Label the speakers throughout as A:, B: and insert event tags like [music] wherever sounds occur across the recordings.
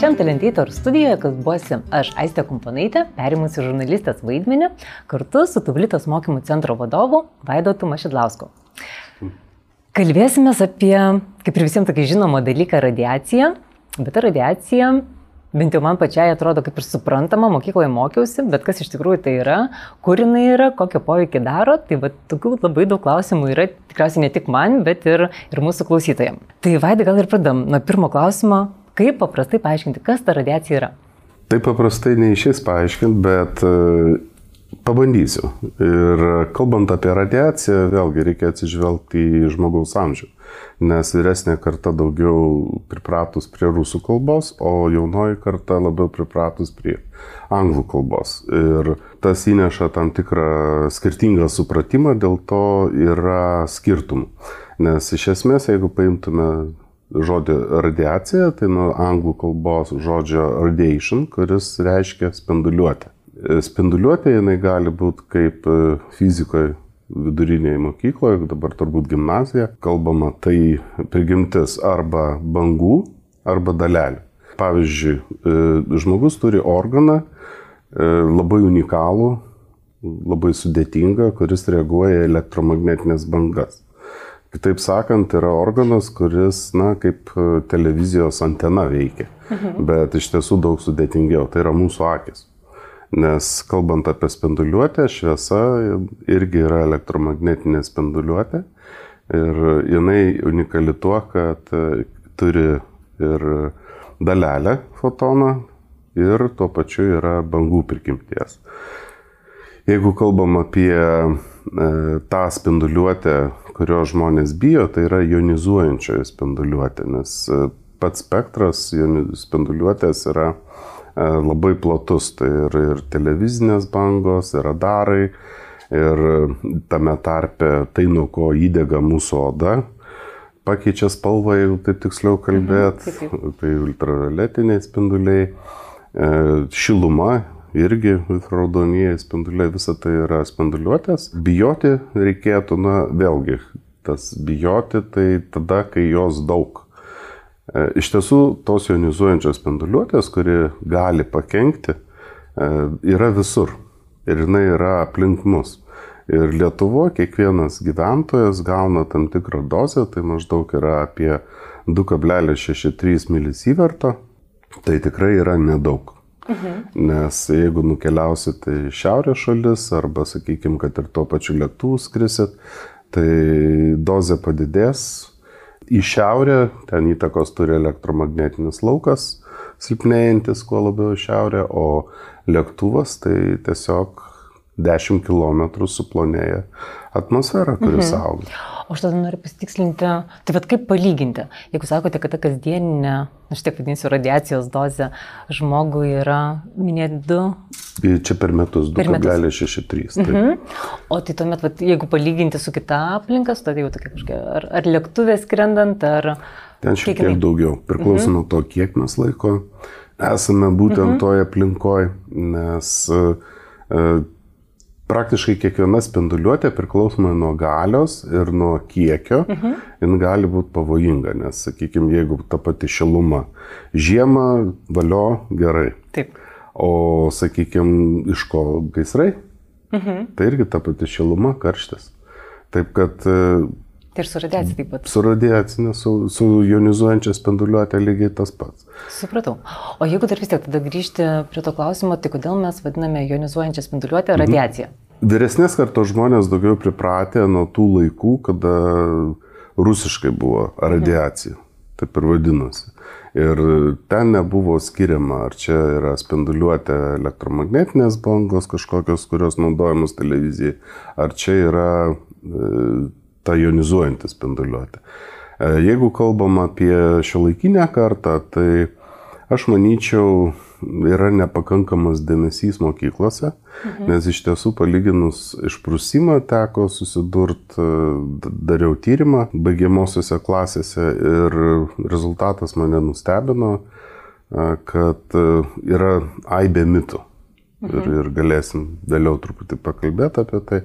A: Šiandien Talentator studijoje kalbuosi aš Aistė Kumponaitė, perimusi žurnalistės vaidmenį, kartu su Tuvlitos mokymų centro vadovu Vaidotu Mašidlausku. Kalbėsime apie, kaip ir visiems tokia žinoma dalyką, radiaciją, bet ta radiacija bent jau man pačiai atrodo kaip ir suprantama, mokykloje mokiausi, bet kas iš tikrųjų tai yra, kur jinai yra, kokio poveikį daro, tai va, tokių labai daug klausimų yra tikriausiai ne tik man, bet ir, ir mūsų klausytojams. Tai vaidai gal ir pradam nuo pirmo klausimo, kaip paprastai paaiškinti, kas ta radiacija yra.
B: Taip paprastai neišės paaiškinti, bet e, pabandysiu. Ir kalbant apie radiaciją, vėlgi reikia atsižvelgti į žmogaus amžių nes vyresnė karta daugiau pripratus prie rusų kalbos, o jaunoji karta labiau pripratus prie anglų kalbos. Ir tas įneša tam tikrą skirtingą supratimą, dėl to yra skirtumų. Nes iš esmės, jeigu paimtume žodį radiacija, tai nuo anglų kalbos žodžio radiation, kuris reiškia spinduliuotę. Spinduliuotė jinai gali būti kaip fizikoje vidurinėje mokykloje, dabar turbūt gimnazija, kalbama tai prigimtis arba bangų, arba dalelių. Pavyzdžiui, e, žmogus turi organą e, labai unikalų, labai sudėtingą, kuris reaguoja į elektromagnetinės bangas. Kitaip sakant, yra organas, kuris, na, kaip televizijos antena veikia, mhm. bet iš tiesų daug sudėtingiau. Tai yra mūsų akis. Nes kalbant apie spinduliuotę, šviesa irgi yra elektromagnetinė spinduliuotė ir jinai unikali tuo, kad e, turi ir dalelę fotoną ir tuo pačiu yra bangų prigimties. Jeigu kalbam apie e, tą spinduliuotę, kurio žmonės bijo, tai yra jonizuojančioji spinduliuotė, nes e, pats spektras spinduliuotės yra E, labai platus. Tai ir, ir televizinės bangos, ir radarai, ir tame tarpe tai, nuo ko įdega mūsų oda, pakeičia spalvą, jeigu taip tiksliau kalbėt, mhm, tai ultravioletiniai spinduliai, e, šiluma irgi infraraudonieji spinduliai, visa tai yra spinduliuotės. Bijoti reikėtų, na vėlgi, tas bijoti tai tada, kai jos daug. E, iš tiesų, tos jonizuojančios spinduliuotės, kuri gali pakengti, e, yra visur. Ir jinai yra aplink mus. Ir Lietuvoje kiekvienas gyventojas gauna tam tikrą dozę, tai maždaug yra apie 2,63 milisiverto. Tai tikrai yra nedaug. Mhm. Nes jeigu nukeliausite į šiaurės šalis arba, sakykime, kad ir tuo pačiu lėktuvu skrisit, tai dozė padidės į šiaurę, ten įtakos turi elektromagnetinis laukas, silpnėjantis kuo labiau į šiaurę, o lėktuvas tai tiesiog 10 km suplonėja atmosfera, kuris mhm. auga.
A: O aš tada noriu pasitikslinti, tai vad kaip palyginti, jeigu sakote, kad ta kasdieninė, aš taip vadinsiu, radiacijos dozė žmogui yra minėti 2.
B: Čia per metus 2,63. Mhm.
A: O tai tuomet, vat, jeigu palyginti su kita aplinka, tai jau tokia kažkokia, ar, ar lėktuvė skrendant, ar...
B: Ten šiek tiek daugiau, priklauso mhm. nuo to, kiek mes laiko esame būtent mhm. toje aplinkoje, nes uh, praktiškai kiekviena spinduliuotė priklausomai nuo galios ir nuo kiekio, mhm. jin gali būti pavojinga, nes, sakykime, jeigu ta pati šiluma žiemą, valio gerai.
A: Taip.
B: O, sakykime, iš ko gaisrai, mhm. tai irgi ta pati šiluma, karštis. Taip kad
A: e, Ir su radiacija taip pat.
B: Su radiacinė, su, su jonizuojančia spinduliuotė lygiai tas pats.
A: Supratau. O jeigu dar vis tiek tada grįžti prie to klausimo, tai kodėl mes vadiname jonizuojančią spinduliuotę radiaciją?
B: Mhm. Vyresnės kartos žmonės daugiau pripratę nuo tų laikų, kada rusiškai buvo radiacija. Mhm. Taip ir vadinosi. Ir ten nebuvo skiriama, ar čia yra spinduliuotė elektromagnetinės bangos kažkokios, kurios naudojamos televizijai, ar čia yra e, ta jonizuojanti spinduliuotė. E, jeigu kalbam apie šiuolaikinę kartą, tai aš manyčiau, yra nepakankamas dėmesys mokyklose, mhm. nes iš tiesų palyginus išprusimą teko susidurti, e, dariau tyrimą baigiamosiose klasėse ir rezultatas mane nustebino, e, kad yra aibė mitų. Ir, ir galėsim vėliau truputį pakalbėti apie tai.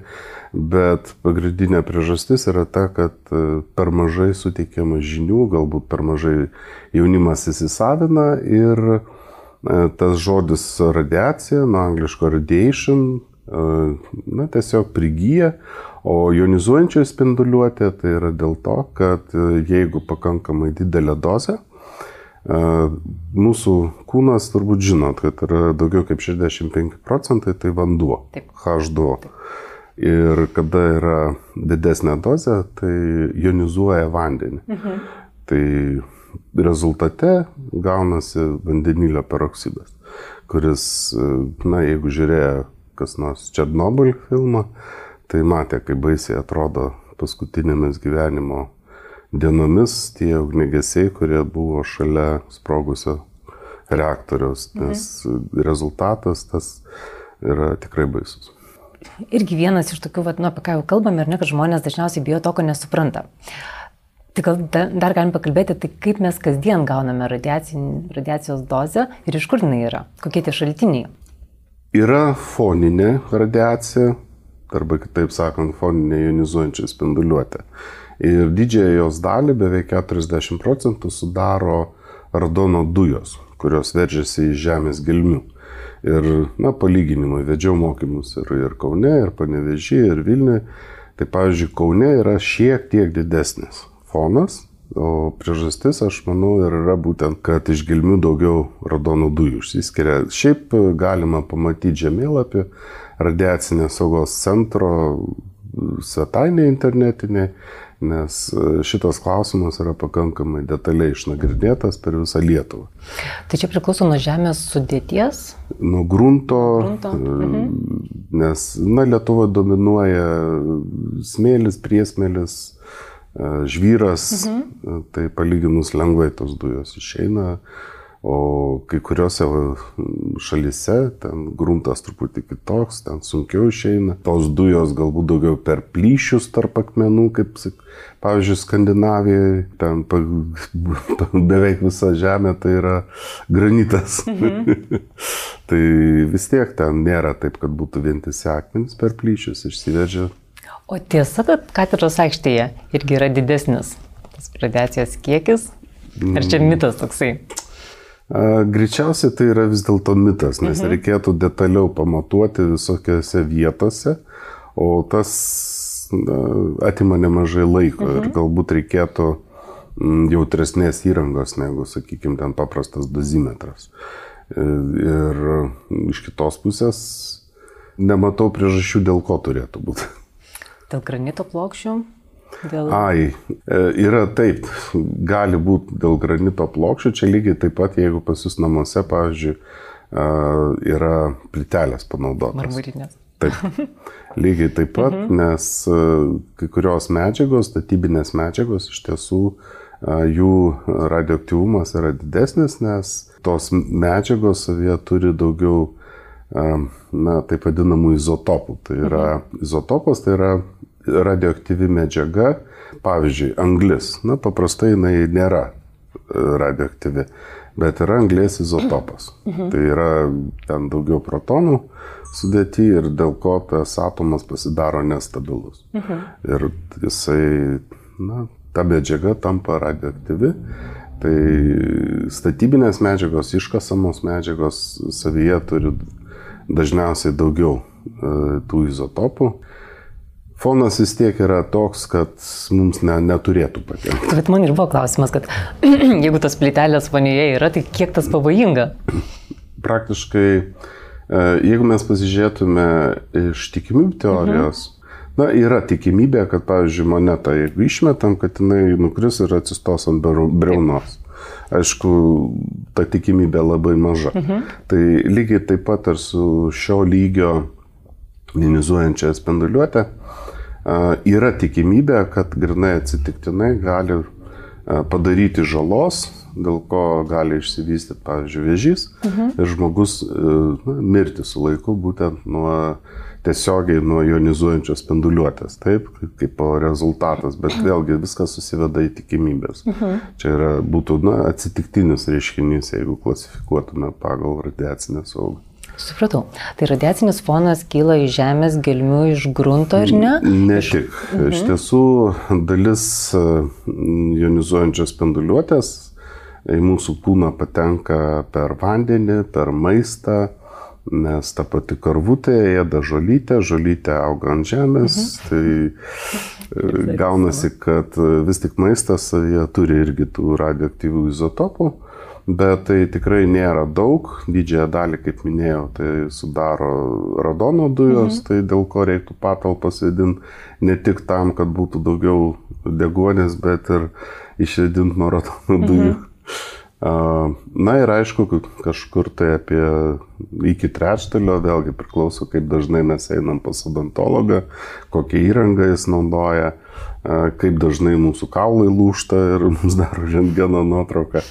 B: Bet pagrindinė priežastis yra ta, kad e, per mažai suteikiama žinių, galbūt per mažai jaunimas įsisavina ir e, tas žodis radiacija, nuo angliško radiation, e, na, tiesiog prigyja, o jonizuojančioji spinduliuotė tai yra dėl to, kad jeigu pakankamai didelė dozė, Mūsų kūnas turbūt žinot, kad yra daugiau kaip 65 procentai tai vanduo. Taip. H2. Taip. Ir kada yra didesnė dozė, tai jonizuoja vandenį. Mhm. Tai rezultate gaunasi vandenilio peroksidas, kuris, na, jeigu žiūrėjo kas nors Černobyl filmą, tai matė, kaip baisiai atrodo paskutinėmis gyvenimo dienomis tie ugnegesiai, kurie buvo šalia sprogusio reaktoriaus, nes mhm. rezultatas tas yra tikrai baisus.
A: Irgi vienas iš tokių, vat, nu, apie ką jau kalbame, ir ne, kad žmonės dažniausiai bijo to, ko nesupranta. Tai gal dar galim pakalbėti, tai kaip mes kasdien gauname radiacijos dozę ir iš kur jinai yra, kokie tie šaltiniai.
B: Yra foninė radiacija, arba kitaip sakant, foninė jonizuojančia spinduliuotė. Ir didžiąją jos dalį, beveik 40 procentų, sudaro radono dujos, kurios veržiasi iš žemės gelmių. Ir, na, palyginimui, vedžiau mokymus ir, ir Kaune, ir Panevežį, ir Vilniuje. Tai, pavyzdžiui, Kaune yra šiek tiek didesnis fonas, o priežastis, aš manau, ir yra būtent, kad iš gelmių daugiau radonų dujų išsiskiria. Šiaip galima pamatyti žemėlapį radiacinės saugos centro svetainė internetinė nes e, šitas klausimas yra pakankamai detaliai išnagrinėtas per visą Lietuvą.
A: Tai čia priklauso nuo žemės sudėties?
B: Nuo grunto, grunto. E, mhm. nes, na, Lietuva dominuoja smėlis, priesmėlis, e, žvyras, mhm. tai palyginus lengvai tos dujos išeina. O kai kuriuose šalise ten gruntas truputį kitoks, ten sunkiau išeina. Tos dujos galbūt daugiau per plyšius tarp akmenų, kaip, pavyzdžiui, Skandinavijoje, ten [laughs] pa, beveik visa žemė tai yra granitas. Mhm. [laughs] tai vis tiek ten nėra taip, kad būtų vientisi akmenys per plyšius išsivežę.
A: O tiesa, kad katedros aikštėje irgi yra didesnis tas radiacijos kiekis? Ar čia mm. mitas toksai?
B: Greičiausiai tai yra vis dėlto mitas, nes mhm. reikėtų detaliau pamatuoti visokiose vietose, o tas atima nemažai laiko mhm. ir galbūt reikėtų jautresnės įrangos negu, sakykime, ten paprastas dozimetras. E, ir iš kitos pusės nematau priežasčių, dėl ko turėtų būti.
A: Dėl granito plokščių?
B: Dėl... Ai, e, yra taip, gali būti dėl granito plokščių, čia lygiai taip pat, jeigu pas jūs namuose, pavyzdžiui, e, yra plytelės panaudotos.
A: Marmurinės.
B: Taip, [laughs] lygiai taip pat, mhm. nes e, kai kurios medžiagos, statybinės medžiagos, iš tiesų jų radioaktyvumas yra didesnis, nes tos medžiagos savie turi daugiau, na, taip vadinamų izotopų. Tai yra mhm. izotopas, tai yra radioaktyvi medžiaga, pavyzdžiui, anglis. Na, paprastai jinai nėra e, radioaktyvi, bet yra anglės izotopas. Mhm. Tai yra ten daugiau protonų sudėti ir dėl ko tas atomas pasidaro nestabilus. Mhm. Ir jisai, na, ta medžiaga tampa radioaktyvi. Tai statybinės medžiagos, iškasamos medžiagos savyje turi dažniausiai daugiau e, tų izotopų fonas vis tiek yra toks, kad mums ne, neturėtų pakenkti.
A: Bet man ir buvo klausimas, kad [clears throat] jeigu tas plytelės vonioje yra, tai kiek tas pavojinga?
B: Praktiškai, e, jeigu mes pasižiūrėtume iš tikimybių teorijos, mhm. na, yra tikimybė, kad, pavyzdžiui, monetą, jeigu išmetam, kad jinai nukris ir atsistos ant breunos. Aišku, ta tikimybė labai maža. Mhm. Tai lygiai taip pat ir su šio lygio ionizuojančia spinduliuotė yra tikimybė, kad grinai atsitiktinai gali padaryti žalos, dėl ko gali išsivystyti, pavyzdžiui, vėžys mhm. ir žmogus na, mirti su laiku būtent nuo tiesiogiai nuo ionizuojančios spinduliuotės, taip, kaip rezultatas, bet vėlgi viskas susiveda į tikimybės. Mhm. Čia yra, būtų na, atsitiktinis reiškinys, jeigu klasifikuotume pagal radiacinę saugą.
A: Supratau. Tai radiacinis fonas kyla iš žemės gelmių, iš grunto, ar ne?
B: Ne tik. Mhm. Iš tiesų, dalis e, jonizuojančios spinduliuotės į mūsų kūną patenka per vandenį, per maistą, nes ta pati karvutė ėda žolytę, žolytė auga ant žemės, mhm. tai e, gaunasi, kad vis tik maistas jie turi irgi tų radioaktyvių izotopų, bet tai tikrai nėra daug, didžiąją dalį, kaip minėjau, tai sudaro radono dujos, mhm. tai dėl ko reiktų patalpas vedinti ne tik tam, kad būtų daugiau degonės, bet ir išvedinti nuo radono dujų. Mhm. Na ir aišku, kažkur tai apie iki trečdalio, vėlgi priklauso, kaip dažnai mes einam pas odontologą, kokią įrangą jis naudoja, kaip dažnai mūsų kaulai lūšta ir mums daro rentgeno nuotrauką.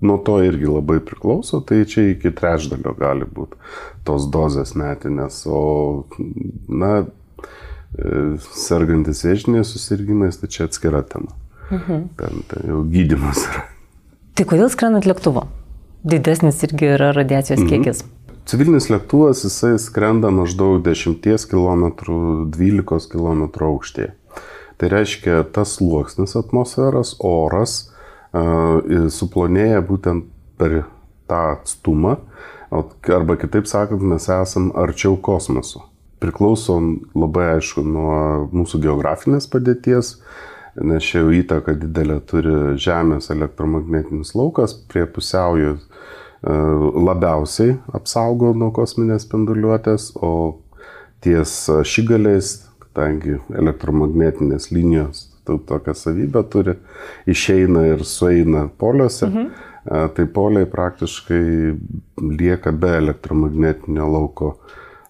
B: Nuo to irgi labai priklauso, tai čia iki trečdalio gali būti tos dozės metinės, o, na, e, sergantis vėžiniais susirgymais, tai čia atskira tema. Mhm. Ten, ten jau gydimas yra.
A: Tai kodėl skrendant lėktuvo? Didesnis irgi yra radiacijos mhm. kiekis.
B: Civilinis lėktuvas, jisai skrenda maždaug 10 km, 12 km aukštėje. Tai reiškia, tas sluoksnis atmosferos, oras suplonėja būtent per tą atstumą, arba kitaip sakant, mes esam arčiau kosmoso. Priklauso labai aišku nuo mūsų geografinės padėties, nes čia jau įtaka didelė turi Žemės elektromagnetinis laukas prie pusiaujų e, labiausiai apsaugo nuo kosminės spinduliuotės, o ties šigaliais, kadangi elektromagnetinės linijos tokią savybę turi, išeina ir sueina poliuose, mhm. Tai poliai praktiškai lieka be elektromagnetinio lauko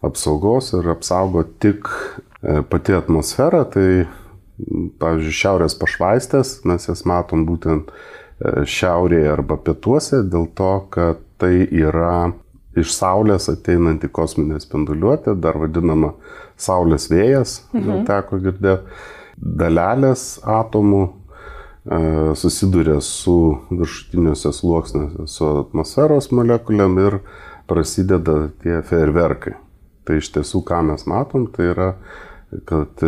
B: apsaugos ir apsaugo tik e, pati atmosfera, tai pavyzdžiui, šiaurės pašvaistės, mes jas matom būtent e, šiaurėje arba pietuose, dėl to, kad tai yra iš Saulės ateinanti kosminė spinduliuotė, dar vadinama Saulės vėjas, mhm. teko girdėti, dalelės atomų e, susiduria su viršutiniuose sluoksniuose, su atmosferos molekulėm ir prasideda tie fejerverkai. Tai iš tiesų, ką mes matom, tai yra kad e,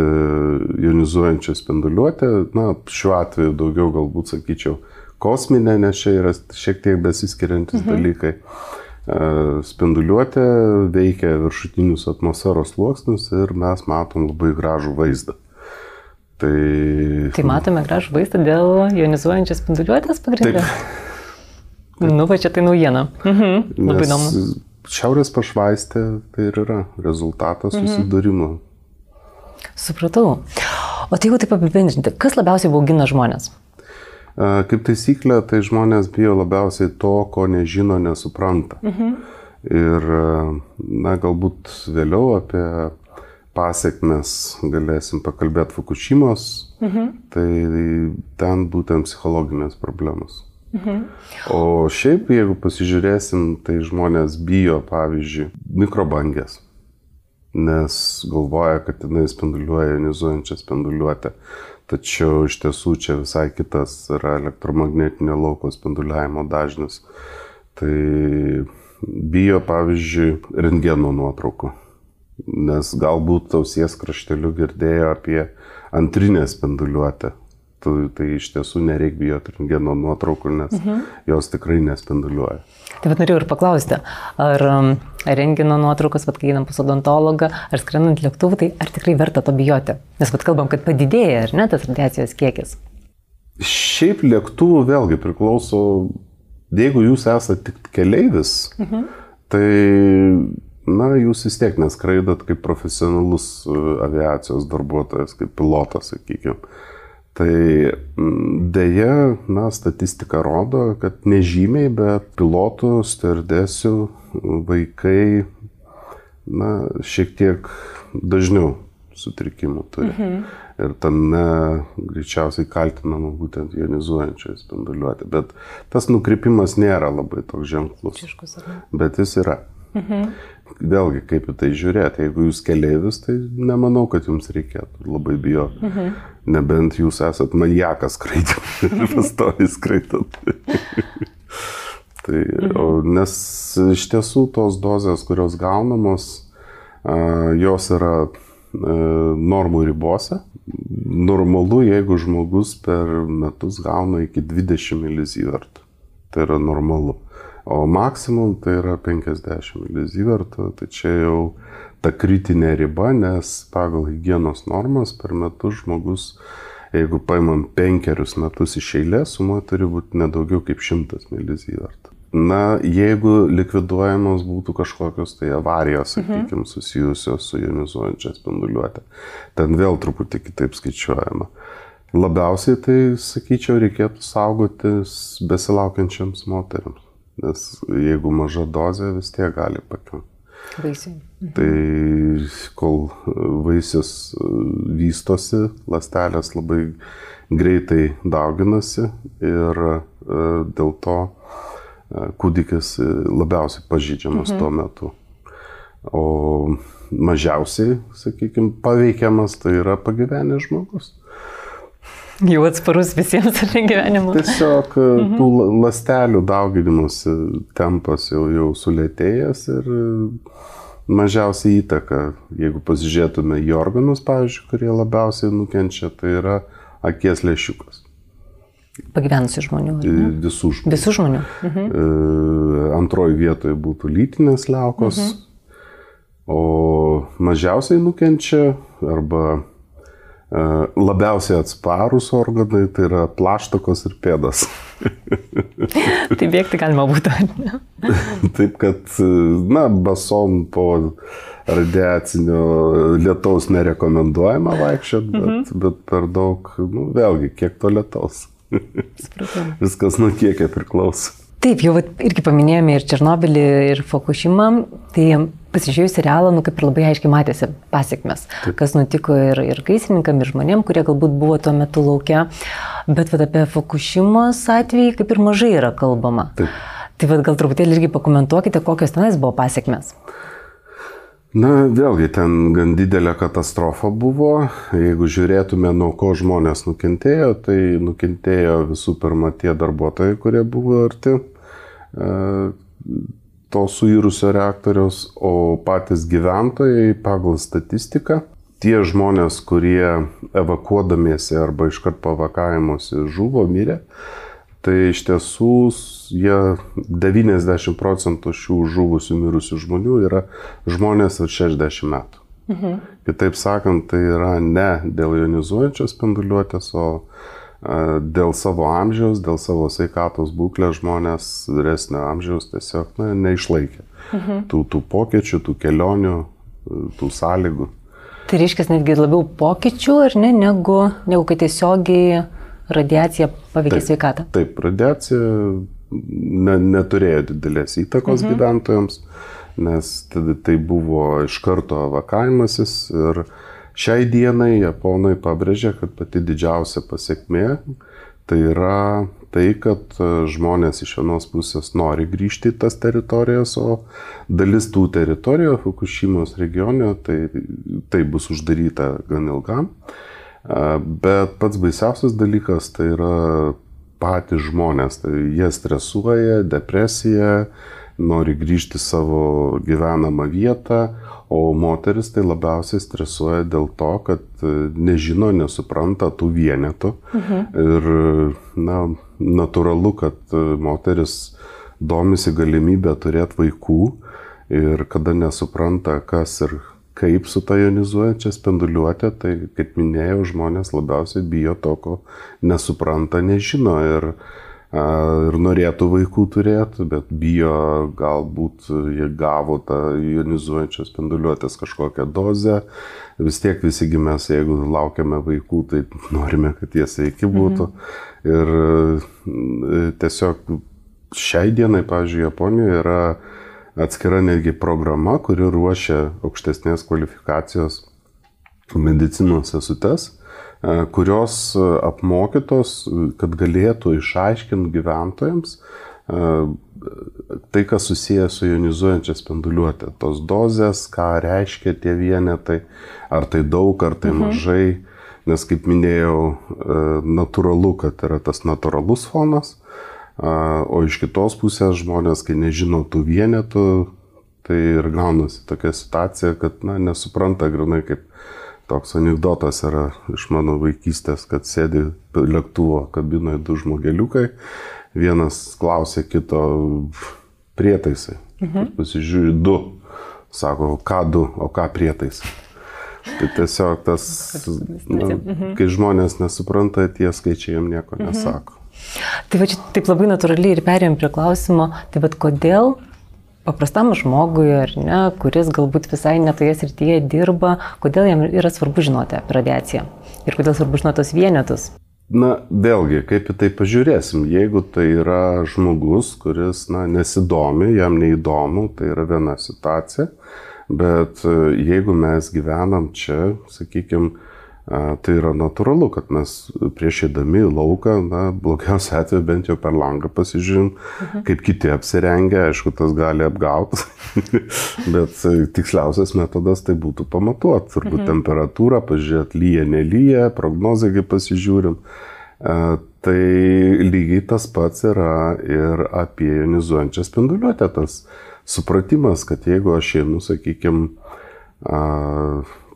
B: jonizuojančią spinduliuotę, na, šiuo atveju daugiau galbūt sakyčiau kosminė, nes čia yra šiek tiek besiskiriantis mhm. dalykai. E, spinduliuotė veikia viršutinius atmosferos sluoksnius ir mes matom labai gražų vaizdą.
A: Tai, tai matome gražų vaizdą dėl jonizuojančios spinduliuotės pagrindinės. Nu, va čia tai naujiena. Mhm, labai įdomu.
B: Šiaurės pašvaistė tai ir yra rezultatas mhm. susidūrimo
A: Supratau. O tai jeigu taip apibendrinti, kas labiausiai baugina žmonės?
B: Kaip taisyklė, tai žmonės bijo labiausiai to, ko nežino, nesupranta. Mhm. Ir, na, galbūt vėliau apie pasiekmes galėsim pakalbėti Fukushimos, mhm. tai ten būtent psichologinės problemos. Mhm. O šiaip, jeigu pasižiūrėsim, tai žmonės bijo, pavyzdžiui, mikrobangės nes galvoja, kad jinai spinduliuoja ionizuojančią spinduliuotę. Tačiau iš tiesų čia visai kitas yra elektromagnetinio lauko spinduliavimo dažnis. Tai bijo, pavyzdžiui, rentgeno nuotraukų. Nes galbūt ausies krašteliu girdėjo apie antrinę spinduliuotę. Tai, tai iš tiesų nereikia bijoti rentgeno nuotraukų, nes mhm. jos tikrai nespinduliuoja.
A: Tai bet norėjau ir paklausti, ar um, rengino nuotraukos, vad kai einam pas odontologą, ar skrendant lėktuvu, tai ar tikrai verta to bijoti? Nes vad kalbam, kad padidėja, ar ne, tas radiacijos kiekis?
B: Šiaip lėktuvų vėlgi priklauso, jeigu jūs esate tik keleivis, mhm. tai, na, jūs vis tiek neskraidot kaip profesionalus uh, aviacijos darbuotojas, kaip pilotas, sakykime. Tai dėja, na, statistika rodo, kad nežymiai, bet pilotų, stardesių vaikai, na, šiek tiek dažniau sutrikimų turi. Mhm. Ir tame greičiausiai kaltinama būtent jonizuojančioje spinduliuotė. Bet tas nukrypimas nėra labai toks ženklus. Čiškus, bet jis yra. Mhm. Vėlgi, kaip į tai žiūrėti, jeigu jūs keliaivis, tai nemanau, kad jums reikėtų labai bijoti. Mhm. Nebent jūs esat maniakas skraidyti [laughs] ir pastovi skraidot. [laughs] Tai, mhm. Nes iš tiesų tos dozės, kurios gaunamos, jos yra normų ribose. Normalu, jeigu žmogus per metus gauna iki 20 milizievertų. Tai yra normalu. O maksimum tai yra 50 milizievertų. Tai čia jau ta kritinė riba, nes pagal hygienos normas per metus žmogus jeigu paimam penkerius metus iš eilės, suma turi būti nedaugiau kaip 100 milizievertų. Na, jeigu likviduojamos būtų kažkokios tai avarijos, sakykime, susijusios su jonizuojančia spinduliuotė, ten vėl truputį kitaip skaičiuojama. Labiausiai tai, sakyčiau, reikėtų saugotis besilaukiančiams moteriams, nes jeigu maža dozė vis tiek gali pakengti.
A: Vaisiai. Mhm.
B: Tai kol vaisius vystosi, lastelės labai greitai dauginasi ir e, dėl to e, kūdikis labiausiai pažydžiamas mhm. tuo metu. O mažiausiai, sakykime, paveikiamas tai yra pagyvenęs žmogus. [laughs]
A: Jau atsparus visiems [laughs] gyvenimui.
B: Tiesiog e, mhm. tų lastelių dauginimas tempas jau, jau sulėtėjęs ir e, mažiausiai įtaka, jeigu pasižiūrėtume į organus, pavyzdžiui, kurie labiausiai nukenčia, tai yra akies lėšiukas.
A: Pagyvenusių žmonių. Ne?
B: Visų žmonių.
A: Visų žmonių. Mhm.
B: E, antroji vietoje būtų lytinės liaukos, mhm. o mažiausiai nukenčia arba E, labiausiai atsparus organai tai yra plaštakos ir pėdas. [laughs]
A: tai bėgti galima būtų. [laughs]
B: Taip, kad, na, basom po radiacinio lietaus nerekomenduojama vaikščioti, bet, mhm. bet per daug, nu, vėlgi, kiek to lietaus. [laughs] Viskas nuo kiekio priklauso.
A: Taip, jau irgi paminėjome ir Černobilį, ir Fukushimą, tai pasižiūrėjus serialą, nu kaip ir labai aiškiai matėsi pasiekmes, Taip. kas nutiko ir, ir gaisininkam, ir žmonėm, kurie galbūt buvo tuo metu laukia, bet vat, apie Fukushimos atvejį kaip ir mažai yra kalbama. Taip. Tai vat, gal truputėlį irgi pakomentuokite, kokios tenais buvo pasiekmes.
B: Na, vėlgi ten gan didelė katastrofa buvo. Jeigu žiūrėtume, nuo ko žmonės nukentėjo, tai nukentėjo visų pirma tie darbuotojai, kurie buvo arti e, to suirusio reaktoriaus, o patys gyventojai pagal statistiką, tie žmonės, kurie evakuodamiesi arba iškart po evakavimuose žuvo, mirė, tai iš tiesų jie 90 procentų šių žuvusių mirusių žmonių yra žmonės virš 60 metų. Mhm. Kitaip sakant, tai yra ne dėl jonizuojančios spinduliuotės, o dėl savo amžiaus, dėl savo sveikatos būklės žmonės vyresnio amžiaus tiesiog na, neišlaikė mhm. tų, tų pokyčių, tų kelionių, tų sąlygų.
A: Tai reiškia netgi labiau pokyčių, ar ne, negu, negu kad tiesiogiai radiacija paveikia sveikatą?
B: Taip, radiacija ne, neturėjo didelės įtakos mhm. gyventojams, nes tada tai buvo iš karto evakavimasis ir šiai dienai japonai pabrėžia, kad pati didžiausia pasiekmė tai yra tai, kad žmonės iš vienos pusės nori grįžti į tas teritorijas, o dalis tų teritorijų Fukushimos regione tai, tai bus uždaryta gan ilgam. Bet pats baisiausias dalykas tai yra patys žmonės. Tai jie stresuoja, depresija, nori grįžti savo gyvenamą vietą, o moteris tai labiausiai stresuoja dėl to, kad e, nežino, nesupranta tų vienetų. Mhm. Ir, na, natūralu, kad e, moteris domisi galimybę turėti vaikų ir kada nesupranta, kas ir kaip su ta jonizuojančia spinduliuotė, tai, kaip minėjau, žmonės labiausiai bijo to, ko nesupranta, nežino ir, ir norėtų vaikų turėti, bet bijo galbūt jie gavo tą jonizuojančios spinduliuotės kažkokią dozę. Vis tiek visigi mes, jeigu laukiame vaikų, tai norime, kad jie sveiki būtų. Mhm. Ir tiesiog šiai dienai, pavyzdžiui, Japonijoje yra atskira netgi programa, kuri ruošia aukštesnės kvalifikacijos medicinos sesutes, e, kurios apmokytos, kad galėtų išaiškinti gyventojams e, tai, kas susijęs su jonizuojančia spinduliuotė. Tos dozės, ką reiškia tie vienetai, ar tai daug, ar tai mhm. mažai. Nes, kaip minėjau, e, natūralu, kad yra tas natūralus fonas, O iš kitos pusės žmonės, kai nežino tų vienetų, tai ir gaunasi tokia situacija, kad na, nesupranta grinai kaip toks anegdotas yra iš mano vaikystės, kad sėdi lėktuvo kabinoje du žmogeliukai, vienas klausė kito prietaisai. Mhm. Pasižiūri du, sako, ką du, o ką prietaisai. Tai tiesiog tas, na, mhm. kai žmonės nesupranta, tie skaičiai jam nieko mhm. nesako.
A: Tai va čia taip labai natūraliai ir perėjom prie klausimo, tai bet kodėl paprastam žmogui, ar ne, kuris galbūt visai netoje srityje dirba, kodėl jam yra svarbu žinoti apie radiaciją ir kodėl svarbu žinoti tos vienetus?
B: Na, vėlgi, kaip į tai pažiūrėsim, jeigu tai yra žmogus, kuris, na, nesidomi, jam neįdomu, tai yra viena situacija, bet e, jeigu mes gyvenam čia, sakykime, Tai yra natūralu, kad mes prieš įdami į lauką, na, blogiausia atveju bent jau per langą pasižiūrim, mhm. kaip kiti apsirengia, aišku, tas gali apgauti, [laughs] bet tiksliausias metodas tai būtų pamatuoti, turbūt mhm. temperatūrą, pažiūrėti, lyja, nelyja, prognozę, kaip pasižiūrim. Tai lygiai tas pats yra ir apie jonizuojančią spinduliuotę, tas supratimas, kad jeigu aš einu, sakykime,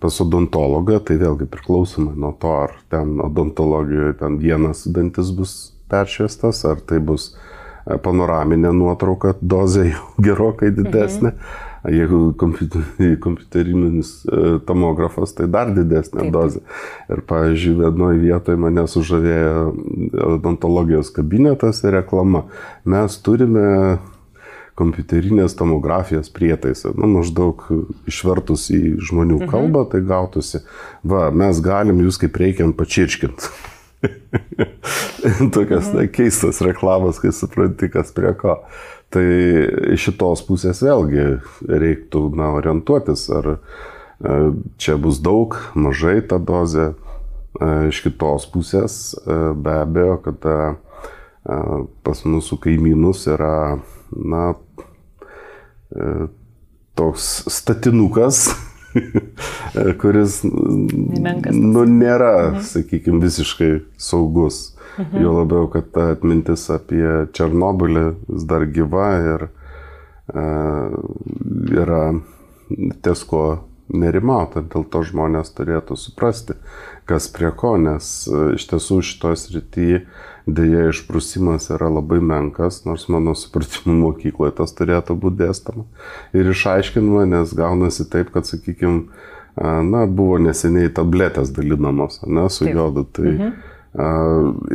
B: pas odontologą, tai vėlgi priklausomai nuo to, ar ten odontologijoje ten vienas dantis bus peršviestas, ar tai bus e, panoraminė nuotrauka, dozė jau [laughs] gerokai didesnė. Mhm. Jeigu kompiuterinis e, tomografas, tai dar didesnė Taip. dozė. Ir, pavyzdžiui, vienoje vietoje mane sužavėjo odontologijos kabinetas ir reklama. Mes turime kompiuterinės tomografijos prietaisą. Nu, maždaug išvertus į žmonių mhm. kalbą, tai gautųsi, va, mes galim jūs kaip reikiant pačirškint. [laughs] Tokias mhm. na, keistas reklamas, kai supranti, kas prie ko. Tai iš šitos pusės vėlgi reiktų na, orientuotis, ar e, čia bus daug, mažai ta dozė. E, iš kitos pusės e, be abejo, kad pas mūsų kaimynus yra na, toks statinukas, [laughs] kuris nu, nėra, mhm. sakykime, visiškai saugus. Mhm. Jo labiau, kad ta atmintis apie Černobylį vis dar gyva ir e, yra ties ko nerimauta, dėl to žmonės turėtų suprasti, kas prie ko, nes e, iš tiesų šitoje srityje dėja išprusimas yra labai menkas, nors mano supratimu mokykloje tas turėtų būti dėstama. Ir išaiškinama, nes gaunasi taip, kad, sakykime, na, buvo neseniai tabletės dalinamos, ne, su jodu. Tai mhm.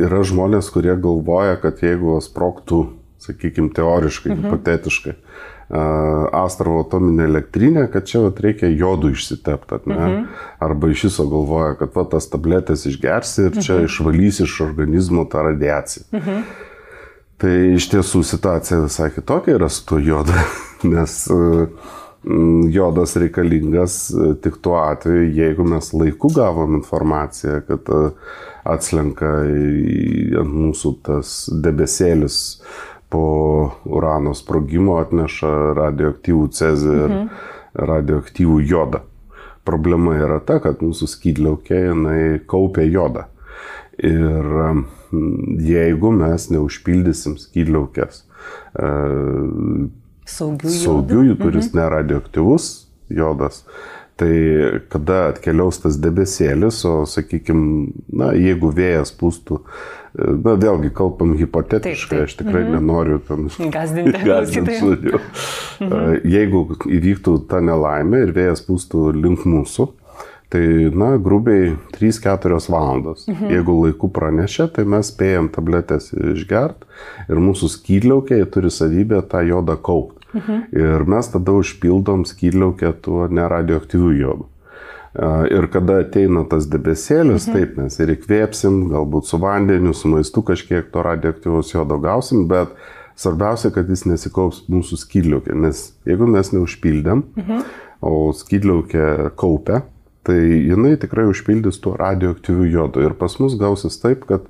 B: yra žmonės, kurie galvoja, kad jeigu sproktų, sakykime, teoriškai, mhm. hipotetiškai, Astravo atominė elektrinė, kad čia vat, reikia jodų išsitepti, ne? Mhm. Arba iš viso galvoja, kad va, tas tabletės išgersi ir čia mhm. išvalys iš organizmo tą radiaciją. Mhm. Tai iš tiesų situacija visai kitokia yra su tuo jodu, [laughs] nes jodas reikalingas e, tik tuo atveju, jeigu mes laiku gavom informaciją, kad e, atslenka ant mūsų tas debesėlis po urano sprogimo atneša radioaktyvų cezį ir mhm. radioaktyvų jodą. Problema yra ta, kad mūsų skydliaukė jinai kaupia jodą. Ir jeigu mes neužpildysim skydliaukės e,
A: saugiųjų,
B: saugiųjų kuris mhm. neradioaktyvus jodas, Tai kada atkeliaus tas debesėlis, o sakykime, na, jeigu vėjas pūstų, na, vėlgi kalbam hipotetiškai, taip, taip. aš tikrai mhm. nenoriu tam
A: gazdinti. [laughs]
B: mhm. Jeigu įvyktų ta nelaimė ir vėjas pūstų link mūsų, tai, na, grubiai 3-4 valandos. Mhm. Jeigu laiku pranešė, tai mes spėjom tabletės išgert ir mūsų skydliaukiai turi savybę tą jodą kaupti. Mhm. Ir mes tada užpildom skydliaukę tuo neradioaktyviu jodu. Ir kada ateina tas debesėlis, mhm. taip mes ir įkvėpsim, galbūt su vandeniu, su maistu kažkiek to radioaktyvaus jodo gausim, bet svarbiausia, kad jis nesikaups mūsų skydliaukė, nes jeigu mes neužpildėm, mhm. o skydliaukė kaupia, tai jinai tikrai užpildys tuo radioaktyviu jodu. Ir pas mus gausis taip, kad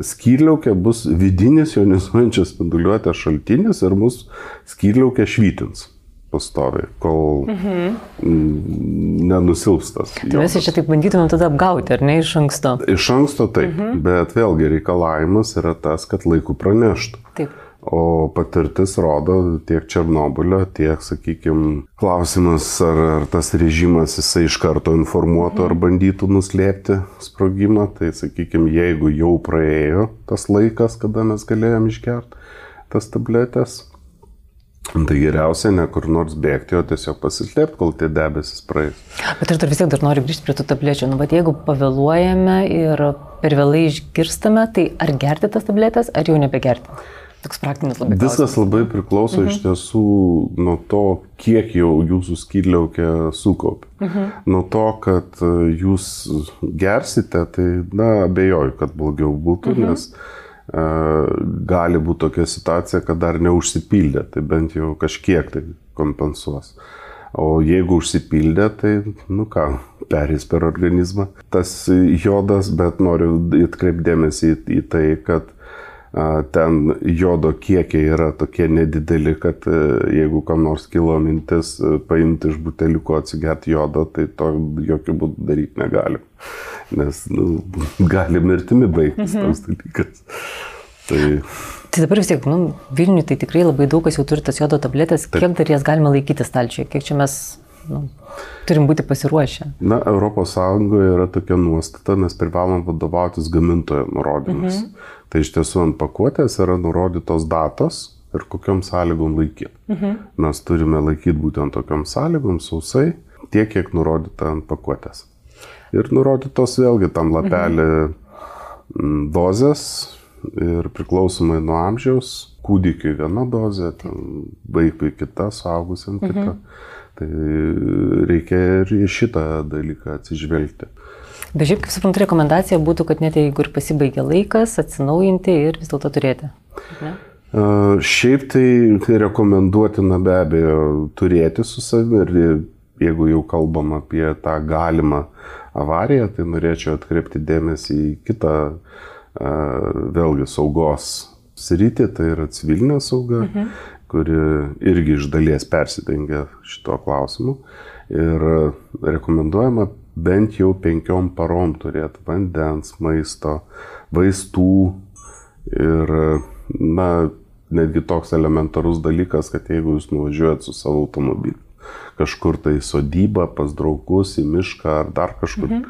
B: skydliaukė bus vidinis jonizuojančios spinduliuotės šaltinis ir mūsų skydliaukė švytins. Pastoviai, kol mhm. nenusilpstas.
A: Tai mes čia taip bandytumėm tada apgauti, ar ne iš anksto?
B: Iš anksto taip, mhm. bet vėlgi reikalavimas yra tas, kad laiku praneštų.
A: Taip.
B: O patirtis rodo tiek Černobylio, tiek, sakykime, klausimas, ar, ar tas režimas jisai iš karto informuotų ar bandytų nuslėpti sprogimą. Tai, sakykime, jeigu jau praėjo tas laikas, kada mes galėjom išgerti tas tabletės, Tai geriausia ne kur nors bėgti, o tiesiog pasislėpti, kol tie debesis praeis.
A: Bet aš dar vis tiek dar noriu grįžti prie tų tablečių. Nu, bet jeigu pavėluojame ir per vėlai išgirstame, tai ar gerti tas tabletės, ar jau nebegerti? Toks praktinis labai.
B: Viskas labai priklauso mhm. iš tiesų nuo to, kiek jau jūsų skydliaukė sukaupė. Mhm. Nuo to, kad e, jūs gersite, tai, na, abejoju, kad blogiau būtų, mhm. nes gali būti tokia situacija, kad dar neužsipildė, tai bent jau kažkiek tai kompensuos. O jeigu užsipildė, tai, nu ką, perės per organizmą tas jodas, bet noriu atkreipdėmėsi į, į tai, kad ten jodo kiekiai yra tokie nedideli, kad e, jeigu kam nors kilo mintis e, paimti iš buteliuko atsigerti jodo, tai to jokių būdų daryti negalim. Nes nu, gali mirtimi baigtis mhm. toks dalykas.
A: Tai... Tai dabar vis tiek, nu, Vilniui tai tikrai labai daug kas jau turi tas jodo tabletės, Taip. kiek dar jas galima laikyti stalčiuje, kiek čia mes nu, turim būti pasiruošę.
B: Na, ES yra tokia nuostata, mes privalom vadovautis gamintojo nurodymais. Mhm. Tai iš tiesų ant pakuotės yra nurodytos datos ir kokiam sąlygom laikyti. Mhm. Mes turime laikyti būtent tokiam sąlygom sausai, tiek, kiek nurodyta ant pakuotės. Ir nurodytos vėlgi tam lapelį mhm. dozės ir priklausomai nuo amžiaus, kūdikiui viena dozė, vaikui kita, suaugusiam kita. Mhm. Tai reikia ir į šitą dalyką atsižvelgti.
A: Bet šiaip, kaip suprantu, rekomendacija būtų, kad net jeigu ir pasibaigia laikas, atsinaujinti ir vis dėlto turėti. Ne?
B: Uh, šiaip tai rekomenduotina be abejo turėti su savimi ir jeigu jau kalbam apie tą galimą avariją, tai norėčiau atkreipti dėmesį į kitą uh, vėlgi saugos sritį, tai yra civilinė sauga, mhm. Kuri irgi iš dalies persidengia šito klausimu. Ir rekomenduojama bent jau penkiom parom turėti vandens, maisto, vaistų ir, na, netgi toks elementarus dalykas, kad jeigu jūs nuvažiuojat su savo automobiliu kažkur tai sodybą, pas draugus, į mišką ar dar kažkur, mhm.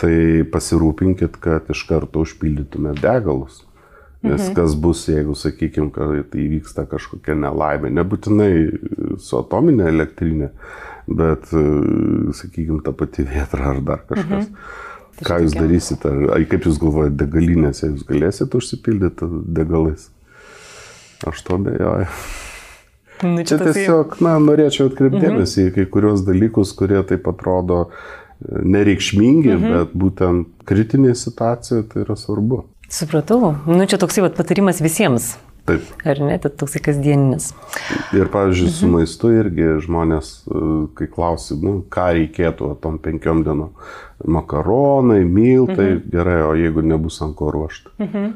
B: tai pasirūpinkit, kad iš karto užpildytumėt degalus. Nes mhm. kas bus, jeigu, sakykime, kad tai vyksta kažkokia nelaimė, nebūtinai su atominė elektrinė, bet, e, sakykime, ta pati vietra ar dar kažkas. Mhm. Tai Ką jūs darysite, ar kaip jūs galvojate, degalinėse jūs galėsite užsipildyti degalais? Aš to bejoju. Nu, čia, čia tiesiog, na, norėčiau atkreipdėmėsi mhm. į kai kurios dalykus, kurie taip atrodo e, nereikšmingi, mhm. bet būtent kritinė situacija tai yra svarbu.
A: Supratau. Nu, čia toksai vat, patarimas visiems.
B: Taip.
A: Ar ne, tai toksai kasdieninis.
B: Ir, pavyzdžiui, su mhm. maistu irgi žmonės, e, kai klausi, nu, ką reikėtų tom penkiom dienom. Makaronai, miltai, mhm. gerai, o jeigu nebus ant ko ruošti. Mhm.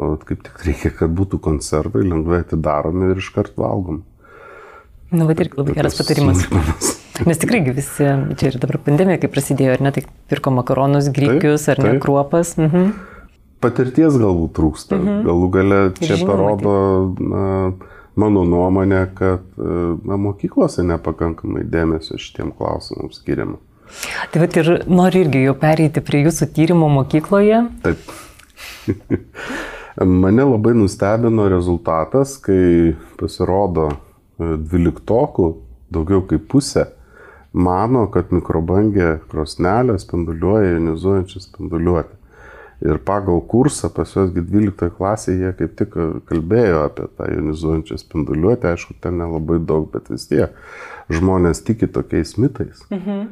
B: O kaip tik reikia, kad būtų konservai, lengvai atidaromi ir iškart valgom.
A: Na, nu, bet irgi labai geras patarimas. [laughs] Nes tikrai visi, čia ir dabar pandemija, kai prasidėjo, ar ne, tai pirko makaronus, grikius, ar ne, kruopas. Mhm
B: patirties galbūt trūksta. Mhm. Galų gale čia žinoma, parodo na, mano nuomonė, kad na, mokyklose nepakankamai dėmesio šitiem klausimams skiriama.
A: Tai bet ir noriu irgi jau pereiti prie jūsų tyrimo mokykloje.
B: Taip. [laughs] Mane labai nustebino rezultatas, kai pasirodo e, dvyliktokų daugiau kaip pusė mano, kad mikrobangė krosnelė spinduliuoja ionizuojančią spinduliuotę. Ir pagal kursą pas juos 12 klasėje jie kaip tik kalbėjo apie tą jonizuojančią spinduliuotę, aišku, ten nelabai daug, bet vis tiek žmonės tiki tokiais mitais. Mhm.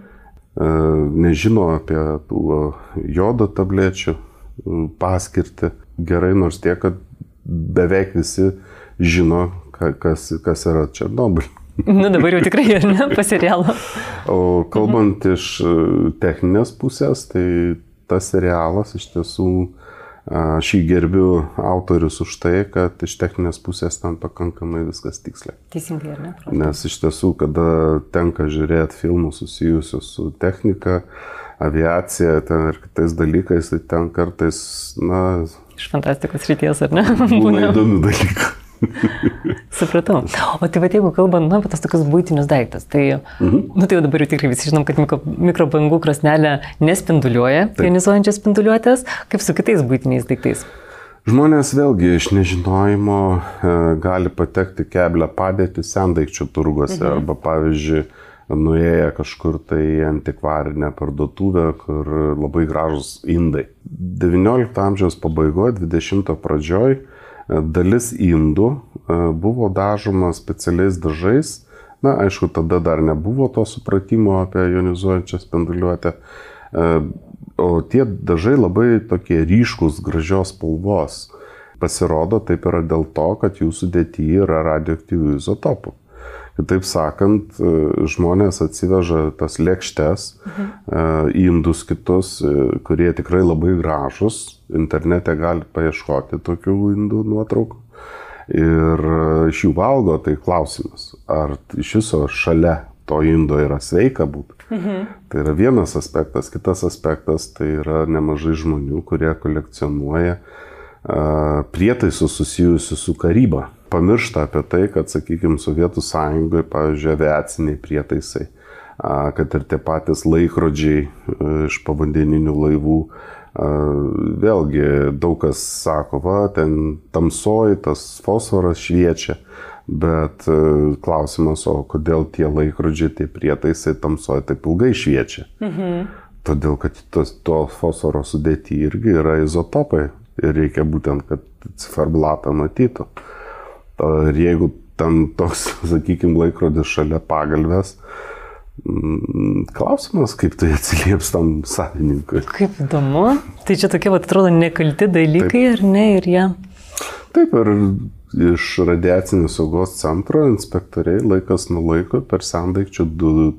B: E, nežino apie tų jodo tablečių e, paskirti gerai, nors tiek, kad beveik visi žino, kas, kas yra Černobylis.
A: Nu dabar jau tikrai ir ne, pasirialo.
B: O kalbant mhm. iš e, techninės pusės, tai tas serialas iš tiesų Aš jį gerbiu autorius už tai, kad iš techninės pusės ten pakankamai viskas tiksliai.
A: Teisingai, ar ne?
B: Nes iš tiesų, kada tenka žiūrėti filmus susijusius su technika, aviacija ten ir kitais dalykais, tai ten kartais, na...
A: Iš fantastikos ryties, ar ne?
B: Būna [laughs] įdomių dalykų.
A: Supratau. O tai va, jeigu kalbant, na, apie tas tokius būtinius daiktus, tai, mhm. nu, tai jau dabar jau tikrai visi žinom, kad mikro, mikrobangų krosnelė nespinduliuoja, ionizuojančias spinduliuotės, kaip su kitais būtiniais daiktais.
B: Žmonės vėlgi iš nežinojimo e, gali patekti keblę padėti sendaikčių turguose mhm. arba pavyzdžiui nuėję kažkur tai antikvarinę parduotuvę, kur labai gražus indai. XIX amžiaus pabaigoje, XX pradžioje dalis indų e, buvo dažoma specialiais dažais. Na, aišku, tada dar nebuvo to supratimo apie jonizuojančią spinduliuotę. E, o tie dažai labai tokie ryškus, gražios spalvos. Pasirodo, taip yra dėl to, kad jų sudėtyje yra radioaktyvių izotopų. Kitaip sakant, e, žmonės atsiveža tas lėkštes, mhm. indus kitus, kurie tikrai labai gražus, internete galite paieškoti tokių indų nuotraukų. Ir iš jų valgo, tai klausimas, ar iš viso šalia to indo yra sveika būti. Mhm. Tai yra vienas aspektas. Kitas aspektas tai yra nemažai žmonių, kurie kolekcionuoja prietaisus susijusius su karyba. Pamiršta apie tai, kad, sakykime, Sovietų sąjungoje, pavyzdžiui, aviaciniai prietaisai, kad ir tie patys laikrodžiai uh, iš povandeninių laivų Vėlgi daug kas sako, va, ten tamsoji, tas fosforas šviečia, bet e, klausimas, o kodėl tie laikrodžiai, tie prietaisai tamsoji taip ilgai šviečia? Mhm. Todėl, kad tos, to fosforo sudėti irgi yra izotopai ir reikia būtent, kad ciferblatą matytų. Ir jeigu ten toks, [laughs] sakykime, laikrodis šalia pagalbės, Mm, klausimas, kaip tai atsilieps tam savininkui.
A: Kaip įdomu. Tai čia tokie, va, atrodo, nekalti dalykai, Taip. ar ne, ir jie.
B: Taip, ir iš radiacinės saugos centro inspektoriai laikas nuo laiko per sendaikčių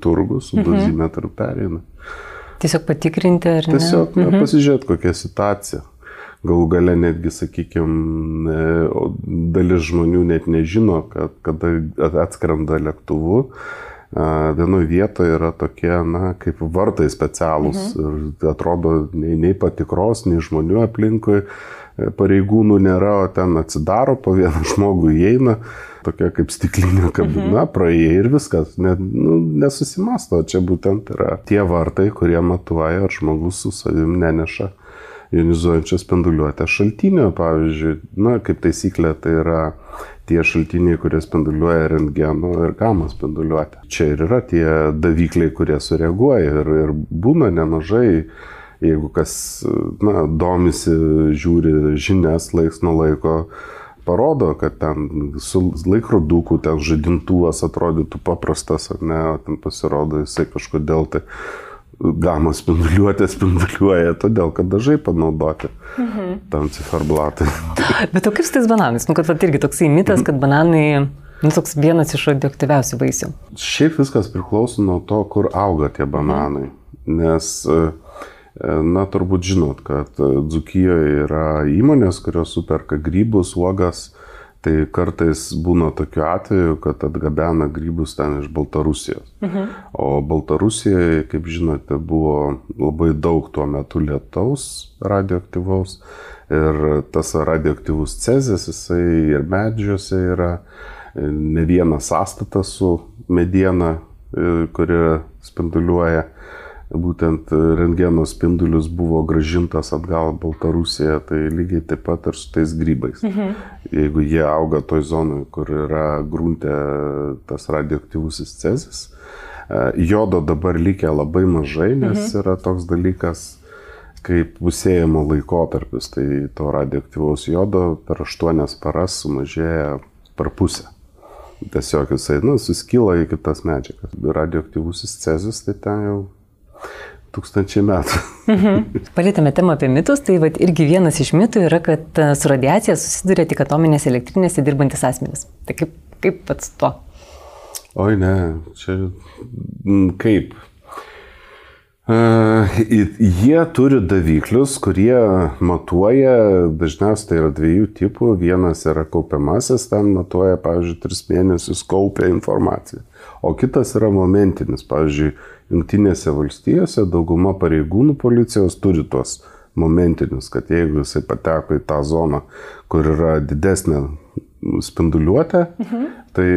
B: turgų su mhm. dozimetru pereina.
A: Tiesiog patikrinti, ar
B: ne? Tiesiog mhm. pasižiūrėti, kokia situacija. Galų gale netgi, sakykime, dalis žmonių net nežino, kad kada atskrenda lėktuvu, vienoje vietoje yra tokie, na, kaip vartai specialūs. Mhm. Ir atrodo, nei, nei patikros, nei žmonių aplinkui e, pareigūnų nėra, o ten atsidaro, po vieną [laughs] žmogų įeina, tokia kaip stiklinė kabina, mhm. praėjai ir viskas. Net, nu, nesusimasto, čia būtent yra tie vartai, kurie matuoja, ar žmogus su savim neneša jonizuojančią spinduliuotę šaltinio, pavyzdžiui, na, kaip taisyklė, tai yra tie šaltiniai, kurie spinduliuoja rentgeno ir gamą spinduliuotę. Čia ir yra tie davikliai, kurie sureaguoja ir, ir būna nemažai, jeigu kas na, domisi, žiūri žinias laiks nuo laiko, parodo, kad ten su laikroduku, ten žadintuvas atrodytų paprastas, ar ne, o ten pasirodo jisai kažkodėl tai gamos spinduliuotė spinduliuoja, todėl kad dažai panaudoti mhm. tam ciferblatai. [laughs]
A: Bet o kaip su tais bananais? Nu, kad vat, irgi toksai mitas, kad bananai nu, toks vienas iš radioaktyviausių vaisių.
B: Šiaip viskas priklauso nuo to, kur auga tie bananai. Nes, e, na, turbūt žinot, kad Dzukijoje yra įmonės, kurios superka grybus, uogas, Tai kartais būna tokiu atveju, kad atgabena grybus ten iš Baltarusijos. Mhm. O Baltarusijoje, kaip žinote, buvo labai daug tuo metu lietaus radioaktyvaus. Ir tas radioaktyvus cezis, jisai ir medžiuose yra ne vienas sąstatas su mediena, e, kuri spinduliuoja būtent rengeno spindulius buvo gražintas atgal Baltarusiją, tai lygiai taip pat ir su tais grybais. Mhm. Jeigu jie auga toj zonai, kur yra gruntė tas radioaktyvusis cezis, e, jodo dabar lygia labai mažai, nes mhm. yra toks dalykas kaip pusėjimo laikotarpis, tai to radioaktyvaus jodo per 8 paras sumažėja per pusę. Tiesiog jisai, nu, suskyla į kitas medžiagas. Radioaktyvusis cezis, tai ten jau tūkstančiai metų.
A: Mhm. Palėtėme temą apie mitus, tai vat, irgi vienas iš mitų yra, kad e, su radiacija susiduria tik atominės elektrinėse dirbantis asmenys. Tai kaip, kaip pats to?
B: Oi ne, čia kaip. E, jie turi daviklius, kurie matuoja, dažniausiai tai yra dviejų tipų. Vienas yra kaupiamasis, ten matuoja, pavyzdžiui, tris mėnesius kaupia informaciją. O kitas yra momentinis. Pavyzdžiui, Junktinėse valstijose dauguma pareigūnų policijos turi tuos momentinius, kad jeigu jisai pateko į tą zoną, kur yra didesnė spinduliuotė, mhm. tai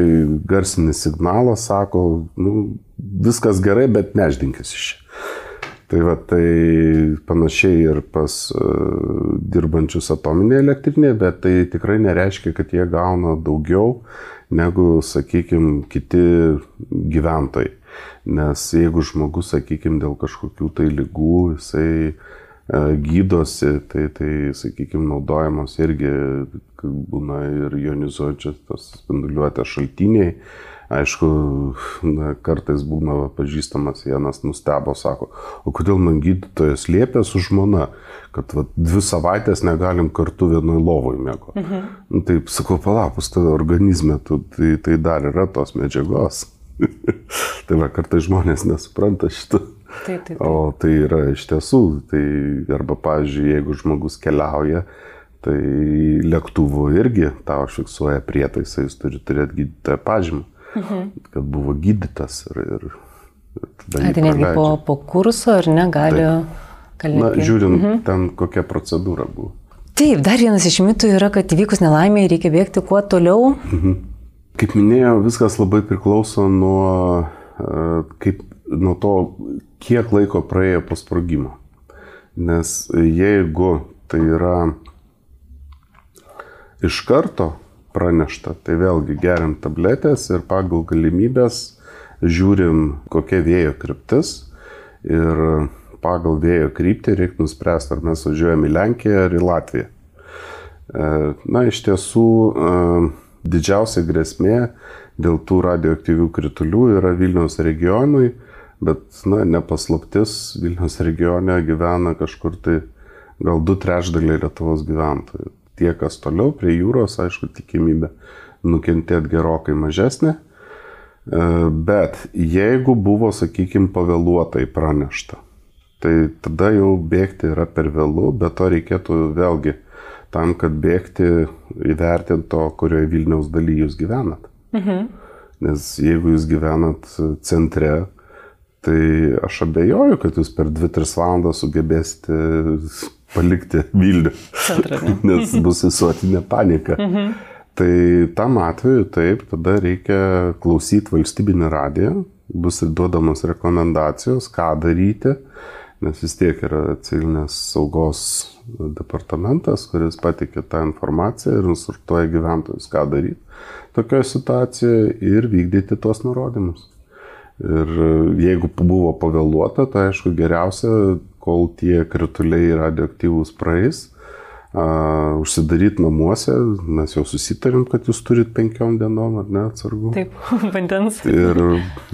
B: garsinis signalas sako, nu, viskas gerai, bet neždinkis iš čia. Tai va, tai panašiai ir pas uh, dirbančius atominėje elektrinėje, bet tai tikrai nereiškia, kad jie gauna daugiau negu, sakykime, kiti gyventojai. Nes jeigu žmogus, sakykime, dėl kažkokių tai lygų, jisai uh, gydosi, tai, tai sakykime, naudojamos irgi būna ir jonizuojančios tos spinduliuotės šaltiniai. Uh, Aišku, na, kartais būna pažįstamas vienas nustebo, sako, o kodėl man gydytojas liepė su žmona, kad va, dvi savaitės negalim kartu vienoj lovoj mėgo. Mhm. Nu, taip, sakau, palapus, tai organizme, tu, tai, tai dar yra tos medžiagos. [laughs] tai va, kartais žmonės nesupranta šitą. Taip, taip, taip. O tai yra iš tiesų, tai arba, pavyzdžiui, jeigu žmogus keliauja, tai lėktuvo irgi tau fiksuoja prietaisai, jis turi turėti gydytoją pažymą mhm. kad buvo gydytas ir, ir,
A: ir tada... Ar tai netgi po, po kurso, ar ne, gali...
B: gali Na, žiūrint, mhm. ten kokia procedūra buvo.
A: Taip, dar vienas iš mitų yra, kad įvykus nelaimėjai reikia bėgti kuo toliau. Mhm.
B: Kaip minėjau, viskas labai priklauso nuo, e, kaip, nuo to, kiek laiko praėjo po sprogimo. Nes jeigu tai yra iš karto, pranešta. Tai vėlgi geriam tabletės ir pagal galimybės žiūrim, kokia vėjo kryptis ir pagal vėjo kryptį reikia nuspręsti, ar mes važiuojame į Lenkiją ar į Latviją. E, na, iš tiesų, e, didžiausia grėsmė dėl tų radioaktyvių kritulių yra Vilniaus regionui, bet, na, nepaslaptis, Vilniaus regione gyvena kažkur tai gal du trečdaliai Lietuvos gyventojų tie, kas toliau prie jūros, aišku, tikimybė nukentėti gerokai mažesnė. E, bet jeigu buvo, sakykime, pavėluotai pranešta, tai tada jau bėgti yra per vėlų, bet to reikėtų vėlgi tam, kad bėgti įvertinti to, kurioje Vilniaus daly jūs gyvenat. Mhm. Nes jeigu jūs gyvenat centre, tai aš abejoju, kad jūs per 2-3 valandas sugebėsite palikti Vilnių, [laughs] nes bus visuotinė panika. Mhm. Tai tam atveju taip, tada reikia klausyti valstybinį radiją, bus ir duodamos rekomendacijos, ką daryti, nes vis tiek yra civilinės saugos departamentas, kuris patikė tą informaciją ir instruktuoja gyventojus, ką daryti tokioje situacijoje ir vykdyti tuos nurodymus. Ir jeigu buvo pavėluota, tai aišku geriausia kol tie krituliai radioaktyvūs praeis, uh, užsidaryti namuose, mes jau susitarėm, kad jūs turit penkiom dienom, ar ne, atsargų.
A: Taip, [laughs] vandens.
B: Ir,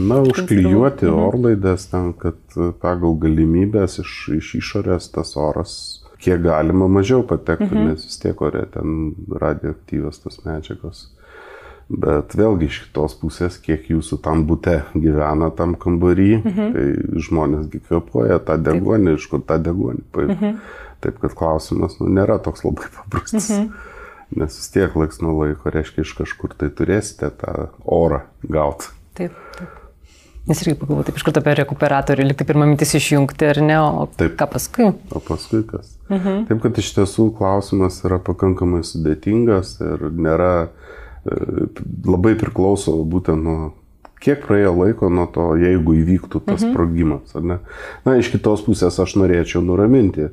B: na, užklijuoti mhm. orlaidės ten, kad pagal galimybės iš, iš išorės tas oras kiek galima mažiau patektų, mhm. nes vis tiek ore ten radioaktyvios tos medžiagos. Bet vėlgi iš kitos pusės, kiek jūsų tam būte gyvena tam kambarį, mhm. tai žmonėsgi kvepuoja tą degonį, iš kur tą degonį paima. Mhm. Taip kad klausimas nu, nėra toks labai paprastas. Mhm. Nes vis tiek laiks nuo laiko, reiškia, iš kažkur tai turėsite tą orą gauti.
A: Taip, taip. Nes irgi pagalvoju, taip iš karto apie rekuperatorių, liktai pirmą mintis išjungti ar ne, o taip. ką paskui?
B: O paskui kas. Mhm. Taip, kad iš tiesų klausimas yra pakankamai sudėtingas ir nėra labai priklauso būtent nuo kiek praėjo laiko nuo to, jeigu įvyktų tas mhm. sprogimas. Na, iš kitos pusės aš norėčiau nuraminti,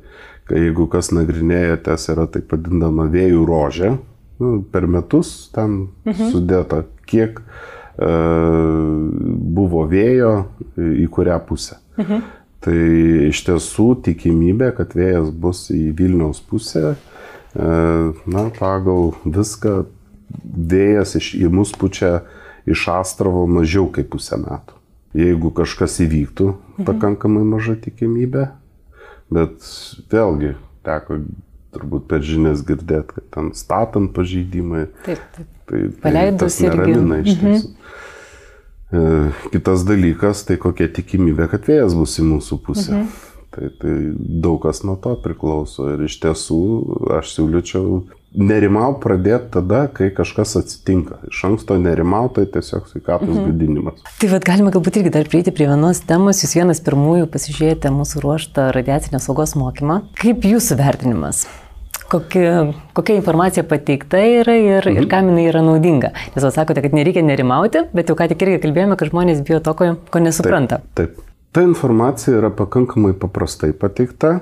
B: kad jeigu kas nagrinėjatės yra taip vadinama vėjų rožė, nu, per metus ten mhm. sudėta, kiek e, buvo vėjo į kurią pusę. Mhm. Tai iš tiesų tikimybė, kad vėjas bus į Vilniaus pusę, e, na, pagal viską vėjas iš, į mus pučia iš Astravo mažiau kaip pusę metų. Jeigu kažkas įvyktų, mhm. pakankamai maža tikimybė, bet vėlgi teko turbūt per žinias girdėti, kad ten statant pažeidimai. Taip, taip. Tai, tai
A: Paleidus irgi.
B: Neramina iš tiesų. Mhm. E, kitas dalykas, tai kokia tikimybė, kad vėjas bus į mūsų pusę. Mhm. Tai, tai daug kas nuo to priklauso ir iš tiesų aš siūlyčiau nerimau pradėti tada, kai kažkas atsitinka. Iš anksto nerimau, tai tiesiog sveikatos mhm. gadinimas.
A: Tai vad galima galbūt irgi dar prieiti prie vienos temos. Jūs vienas pirmųjų pasižiūrėjote mūsų ruoštą radiacinės saugos mokymą. Kaip jūsų vertinimas? Kokia, kokia informacija pateikta yra ir, mhm. ir kam jinai yra naudinga. Nes jūs sakote, kad nereikia nerimauti, bet jau ką tik irgi kalbėjome, kad žmonės bijo to, ko, ko nesupranta.
B: Taip, taip. Ta informacija yra pakankamai paprastai pateikta.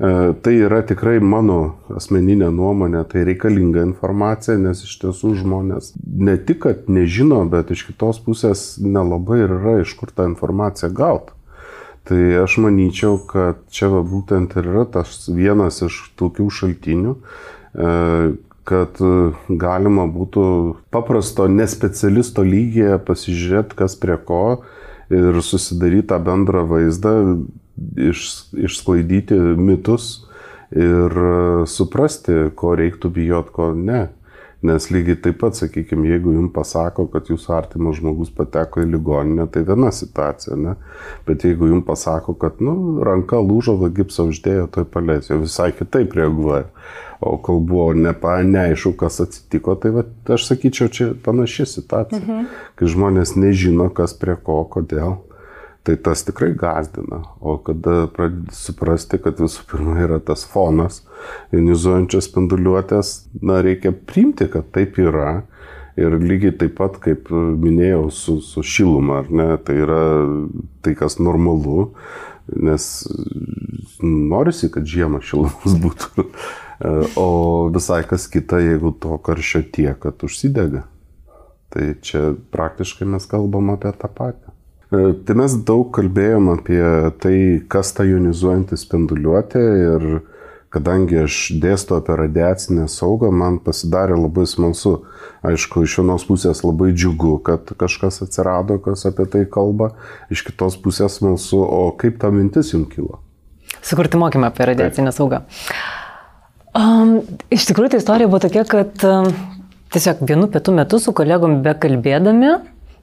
B: E, tai yra tikrai mano asmeninė nuomonė, tai reikalinga informacija, nes iš tiesų žmonės ne tik, kad nežino, bet iš kitos pusės nelabai ir yra iš kur tą informaciją gauti. Tai aš manyčiau, kad čia va, būtent ir yra tas vienas iš tokių šaltinių, e, kad galima būtų paprasto nespecialisto lygyje pasižiūrėti, kas prie ko ir susidaryti tą bendrą vaizdą, iš, išsklaidyti mitus ir e, suprasti, ko reiktų bijot, ko ne. Nes lygiai taip pat, sakykime, jeigu jums pasako, kad jūsų artimas žmogus pateko į ligoninę, tai viena situacija, ne? Bet jeigu jums pasako, kad, nu, ranka lūžo, va gipsą uždėjo, tai paleis, jau visai kitaip reaguoja. O kol buvo nepa, neaišku, kas atsitiko, tai va, aš sakyčiau, čia panaši situacija. Mhm. Kai žmonės nežino, kas prie ko, kodėl tai tas tikrai gazdina. O kada pradedi suprasti, kad visų pirma yra tas fonas, ionizuojančios spinduliuotės, na, reikia priimti, kad taip yra. Ir lygiai taip pat, kaip minėjau, su, su šiluma, ar ne, tai yra tai, kas normalu, nes norisi, kad žiemą šilumas būtų. O visai kas kita, jeigu to karščio tiek, kad užsidega. Tai čia praktiškai mes kalbam apie tą patį. E, tai mes daug kalbėjom apie tai, kas ta jonizuojanti spinduliuotė ir kadangi aš dėstu apie radiacinę saugą, man pasidarė labai smalsu. Aišku, iš vienos pusės labai džiugu, kad kažkas atsirado, kas apie tai kalba, iš kitos pusės smalsu, o kaip ta mintis jums kilo?
A: Sukurti mokymą apie radiacinę Taip. saugą. Um, iš tikrųjų, ta istorija buvo tokia, kad um, tiesiog vienu pietų metu su kolegom bekalbėdami,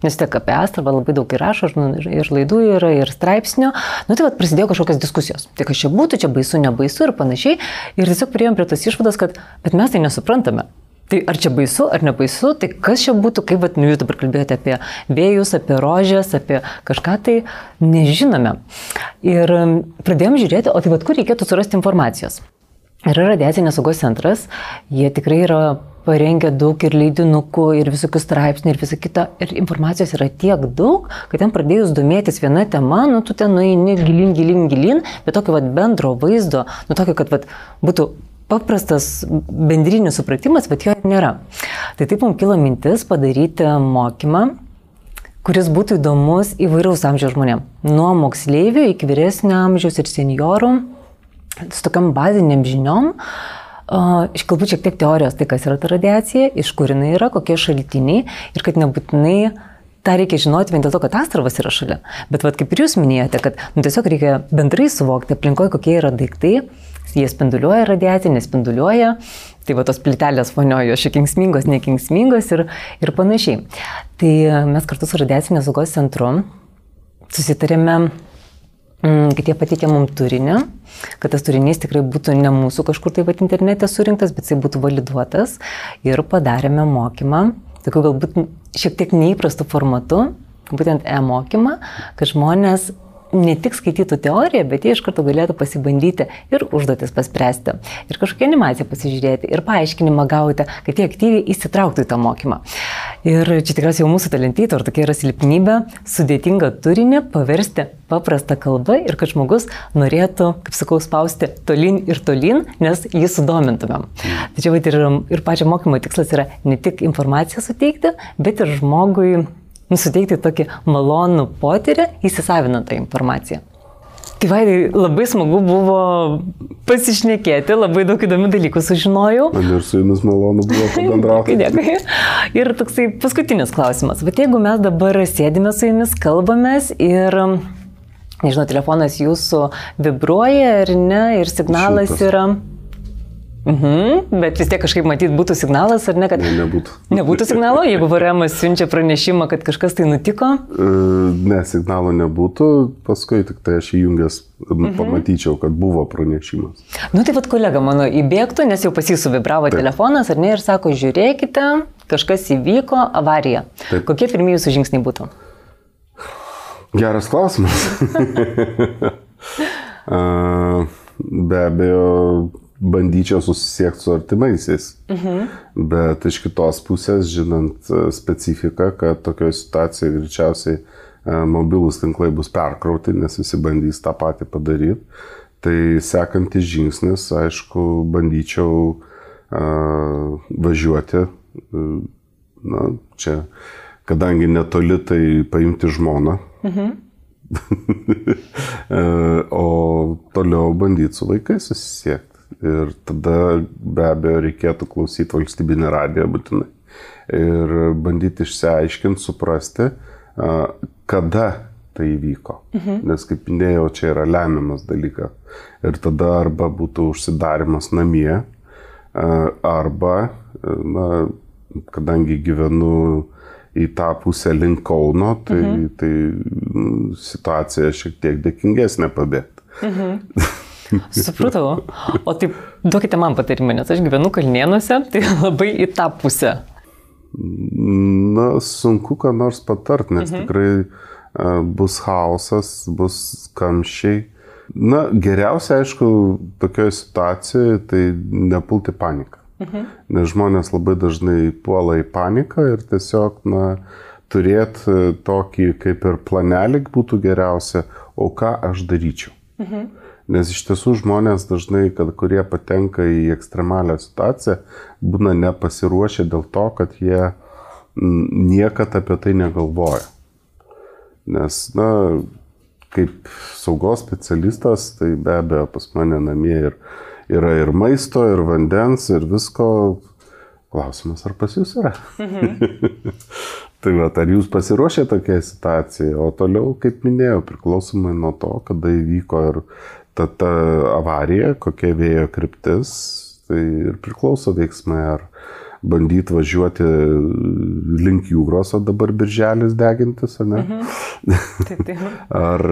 A: Nes tiek apie Astravą labai daug įrašo, ir laidų yra, ir straipsnių. Nu tai vad prasidėjo kažkokios diskusijos. Tai kas čia būtų, čia baisu, nebaisu ir panašiai. Ir tiesiog prieėm prie tos išvados, kad bet mes tai nesuprantame. Tai ar čia baisu, ar nebaisu, tai kas čia būtų, kaip vat, nu, jūs dabar kalbėjote apie vėjus, apie rožės, apie kažką tai nežinome. Ir pradėjom žiūrėti, o tai vad kur reikėtų surasti informacijos. Yra radiacinės saugos centras, jie tikrai yra parengę daug ir leidinukų, ir visokių straipsnių, ir visą kitą. Ir informacijos yra tiek daug, kad ten pradėjus domėtis viena tema, nu tu ten nueini gilin, gilin, gilin, bet tokio vat, bendro vaizdo, nu tokio, kad vat, būtų paprastas bendrinis supratimas, bet jo nėra. Tai taip mums kilo mintis padaryti mokymą kuris būtų įdomus įvairiaus amžiaus žmonėms. Nuo moksleivių iki vyresnio amžiaus ir seniorų su tokiam baziniam žiniom, iš galbūt šiek tiek teorijos, tai kas yra ta radiacija, iš kur jinai yra, kokie šaltiniai ir kad nebūtinai tą reikia žinoti vien dėl to, kad astravas yra šalia. Bet vat, kaip ir jūs minėjote, kad nu, tiesiog reikia bendrai suvokti aplinkoje, kokie yra daiktai, jie spinduliuoja radiaciją, nespinduliuoja, tai va tos plytelės voniojo, šiek kingsmingos, nekingsmingos ir, ir panašiai. Tai mes kartu su radiacinės saugos centru susitarėme kad jie pateikia mums turinį, kad tas turinys tikrai būtų ne mūsų kažkur tai pat internete surinktas, bet jisai būtų validuotas ir padarėme mokymą, tokiu galbūt šiek tiek neįprastu formatu, būtent e-mokymą, kad žmonės ne tik skaitytų teoriją, bet jie iš karto galėtų pasibandyti ir užduotis paspręsti, ir kažkokią animaciją pasižiūrėti, ir paaiškinimą gauti, kad jie aktyviai įsitrauktų į tą mokymą. Ir čia tikriausiai jau mūsų talentyto, ar tokia yra silpnybė, sudėtingą turinį paversti paprastą kalbą ir kad žmogus norėtų, kaip sakau, spausti tolin ir tolin, nes jį sudomintumėm. Tačiau ir, ir pačio mokymo tikslas yra ne tik informaciją suteikti, bet ir žmogui nu, suteikti tokį malonų potyrį įsisavinant tą informaciją. Tai vaidai, labai smagu buvo pasišnekėti, labai daug įdomių dalykų sužinojau.
B: Man ir su jumis malonu buvo [laughs] pabendrauti.
A: Dėkui. Ir toksai paskutinis klausimas. Bet jeigu mes dabar sėdime su jumis, kalbamės ir, nežinau, telefonas jūsų vibruoja ar ne, ir signalas Šiltas. yra Mhm, bet vis tiek kažkaip matyt būtų signalas, ar ne, kad...
B: Ne, nebūtų.
A: Nebūtų signalo, jeigu VRM siunčia pranešimą, kad kažkas tai nutiko?
B: E, Ne, signalo nebūtų, paskui tik tai aš įjungęs mhm. pamatyčiau, kad buvo pranešimas.
A: Nu tai vad kolega mano įbėgtų, nes jau pas jį suvibravo
B: Taip.
A: telefonas, ar ne, ir sako, žiūrėkite, kažkas įvyko, avarija.
B: Taip.
A: Kokie pirmieji jūsų žingsniai būtų?
B: Geras klausimas. [laughs] [laughs] Be abejo, bandyčiau susisiekti su artimaisiais. Mhm. Bet iš kitos pusės, žinant e, specifiką, kad tokioje situacijoje greičiausiai e, mobilūs tinklai bus perkrauti, nes visi bandys tą patį padaryti. Tai sekantis žingsnis, aišku, bandyčiau uh, važiuoti, uh, na, čia, kadangi netoli, tai paimti žmoną. Mhm. [laughs] o toliau bandyti su vaikais susisiekti. Ir tada be abejo reikėtų klausyti valstybinį radiją būtinai. Ir bandyti išsiaiškinti, suprasti, kada tai įvyko. Mhm. Nes, kaip minėjau, čia yra lemiamas dalykas. Ir tada arba būtų užsidarimas namie, arba, na, kadangi gyvenu į tą pusę link Kauno, tai, mhm. tai situacija šiek tiek dėkingesnė pabėgti. Mhm. [laughs] [laughs]
A: Supratau. O taip, duokite man patarimą, nes aš gyvenu Kalnienuose, tai [laughs] labai į tą pusę.
B: Na, sunku ką nors patart, nes mhm. tikrai uh, bus chaosas, bus kamščiai. Na, geriausia, aišku, tokioje situacijoje tai nepulti paniką. Mhm. Nes žmonės labai dažnai puola į paniką ir tiesiog, na, turėti tokį kaip ir planelį būtų geriausia, o ką aš daryčiau. Mhm. Nes iš tiesų žmonės dažnai, kad, kurie patenka į ekstremalią situaciją, būna nepasiruošę dėl to, kad jie niekada apie tai negalvoja. Nes, na, kaip saugos specialistas, tai be abejo pas mane namie ir, yra ir maisto, ir vandens, ir visko. Klausimas, ar pas jūs yra? Mhm. [laughs] tai va, ar jūs pasiruošę tokiai situacijai, o toliau, kaip minėjau, priklausomai nuo to, kada įvyko ir ta, ta avarija, kokia vėjo kryptis, tai ir priklauso veiksmai, ar bandyti važiuoti link jūros, o dabar birželis degintis, ar ne? Mhm. Taip, taip. [laughs] ar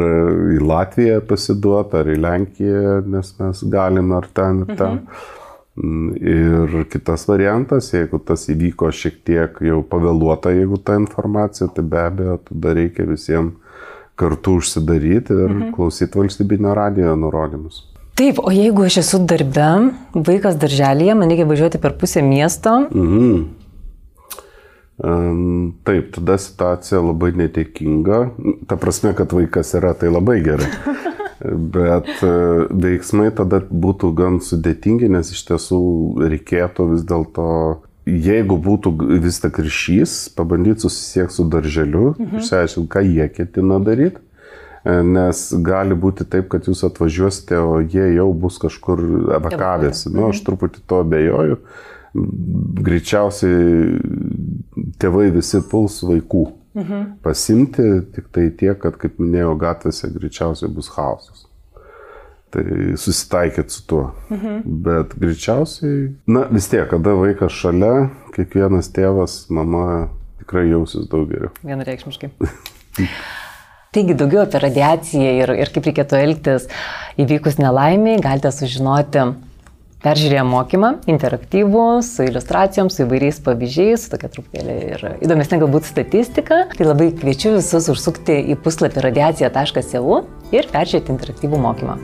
B: į Latviją pasiduoti, ar į Lenkiją, nes mes galime ar ten, ir ten. Mhm. Ir kitas variantas, jeigu tas įvyko šiek tiek jau pavėluota, jeigu ta informacija, tai be abejo, tada reikia visiems kartu užsidaryti ir mhm. klausyti valstybinio radijo nurodymus.
A: Taip, o jeigu aš esu darbe, vaikas darželėje, man reikia važiuoti per pusę miesto. Mhm.
B: Taip, tada situacija labai neteikinga. Ta prasme, kad vaikas yra, tai labai gerai. [laughs] Bet uh, veiksmai tada būtų gan sudėtingi, nes iš tiesų reikėtų vis dėlto jeigu būtų vis tik ryšys, pabandyti susisiekti su darželiu, mhm. išsiaiškinti, ką jie ketina daryti. E, nes gali būti taip, kad jūs atvažiuosite, o jie jau bus kažkur evakavęsi. Nu, aš mhm. truputį to abejoju. Greičiausiai tėvai visi puls vaikų mhm. pasimti, tik tai tiek, kad, kaip minėjau, gatvėse greičiausiai bus chaosas. Tai susitaikyti su tuo. Mhm. Bet greičiausiai, na vis tiek, kada vaikas šalia, kiekvienas tėvas, mama tikrai jausis daug geriau.
A: Vienareikšmiškai. [laughs] Taigi daugiau apie radiaciją ir, ir kaip reikėtų elgtis įvykus nelaimiai galite sužinoti peržiūrėję mokymą, interaktyvų, su iliustracijom, su įvairiais pavyzdžiais, su tokia truputėlį ir įdomesnė galbūt statistika. Tai labai kviečiu visus užsukti į puslapį radiacija.eu ir peržiūrėti interaktyvų mokymą.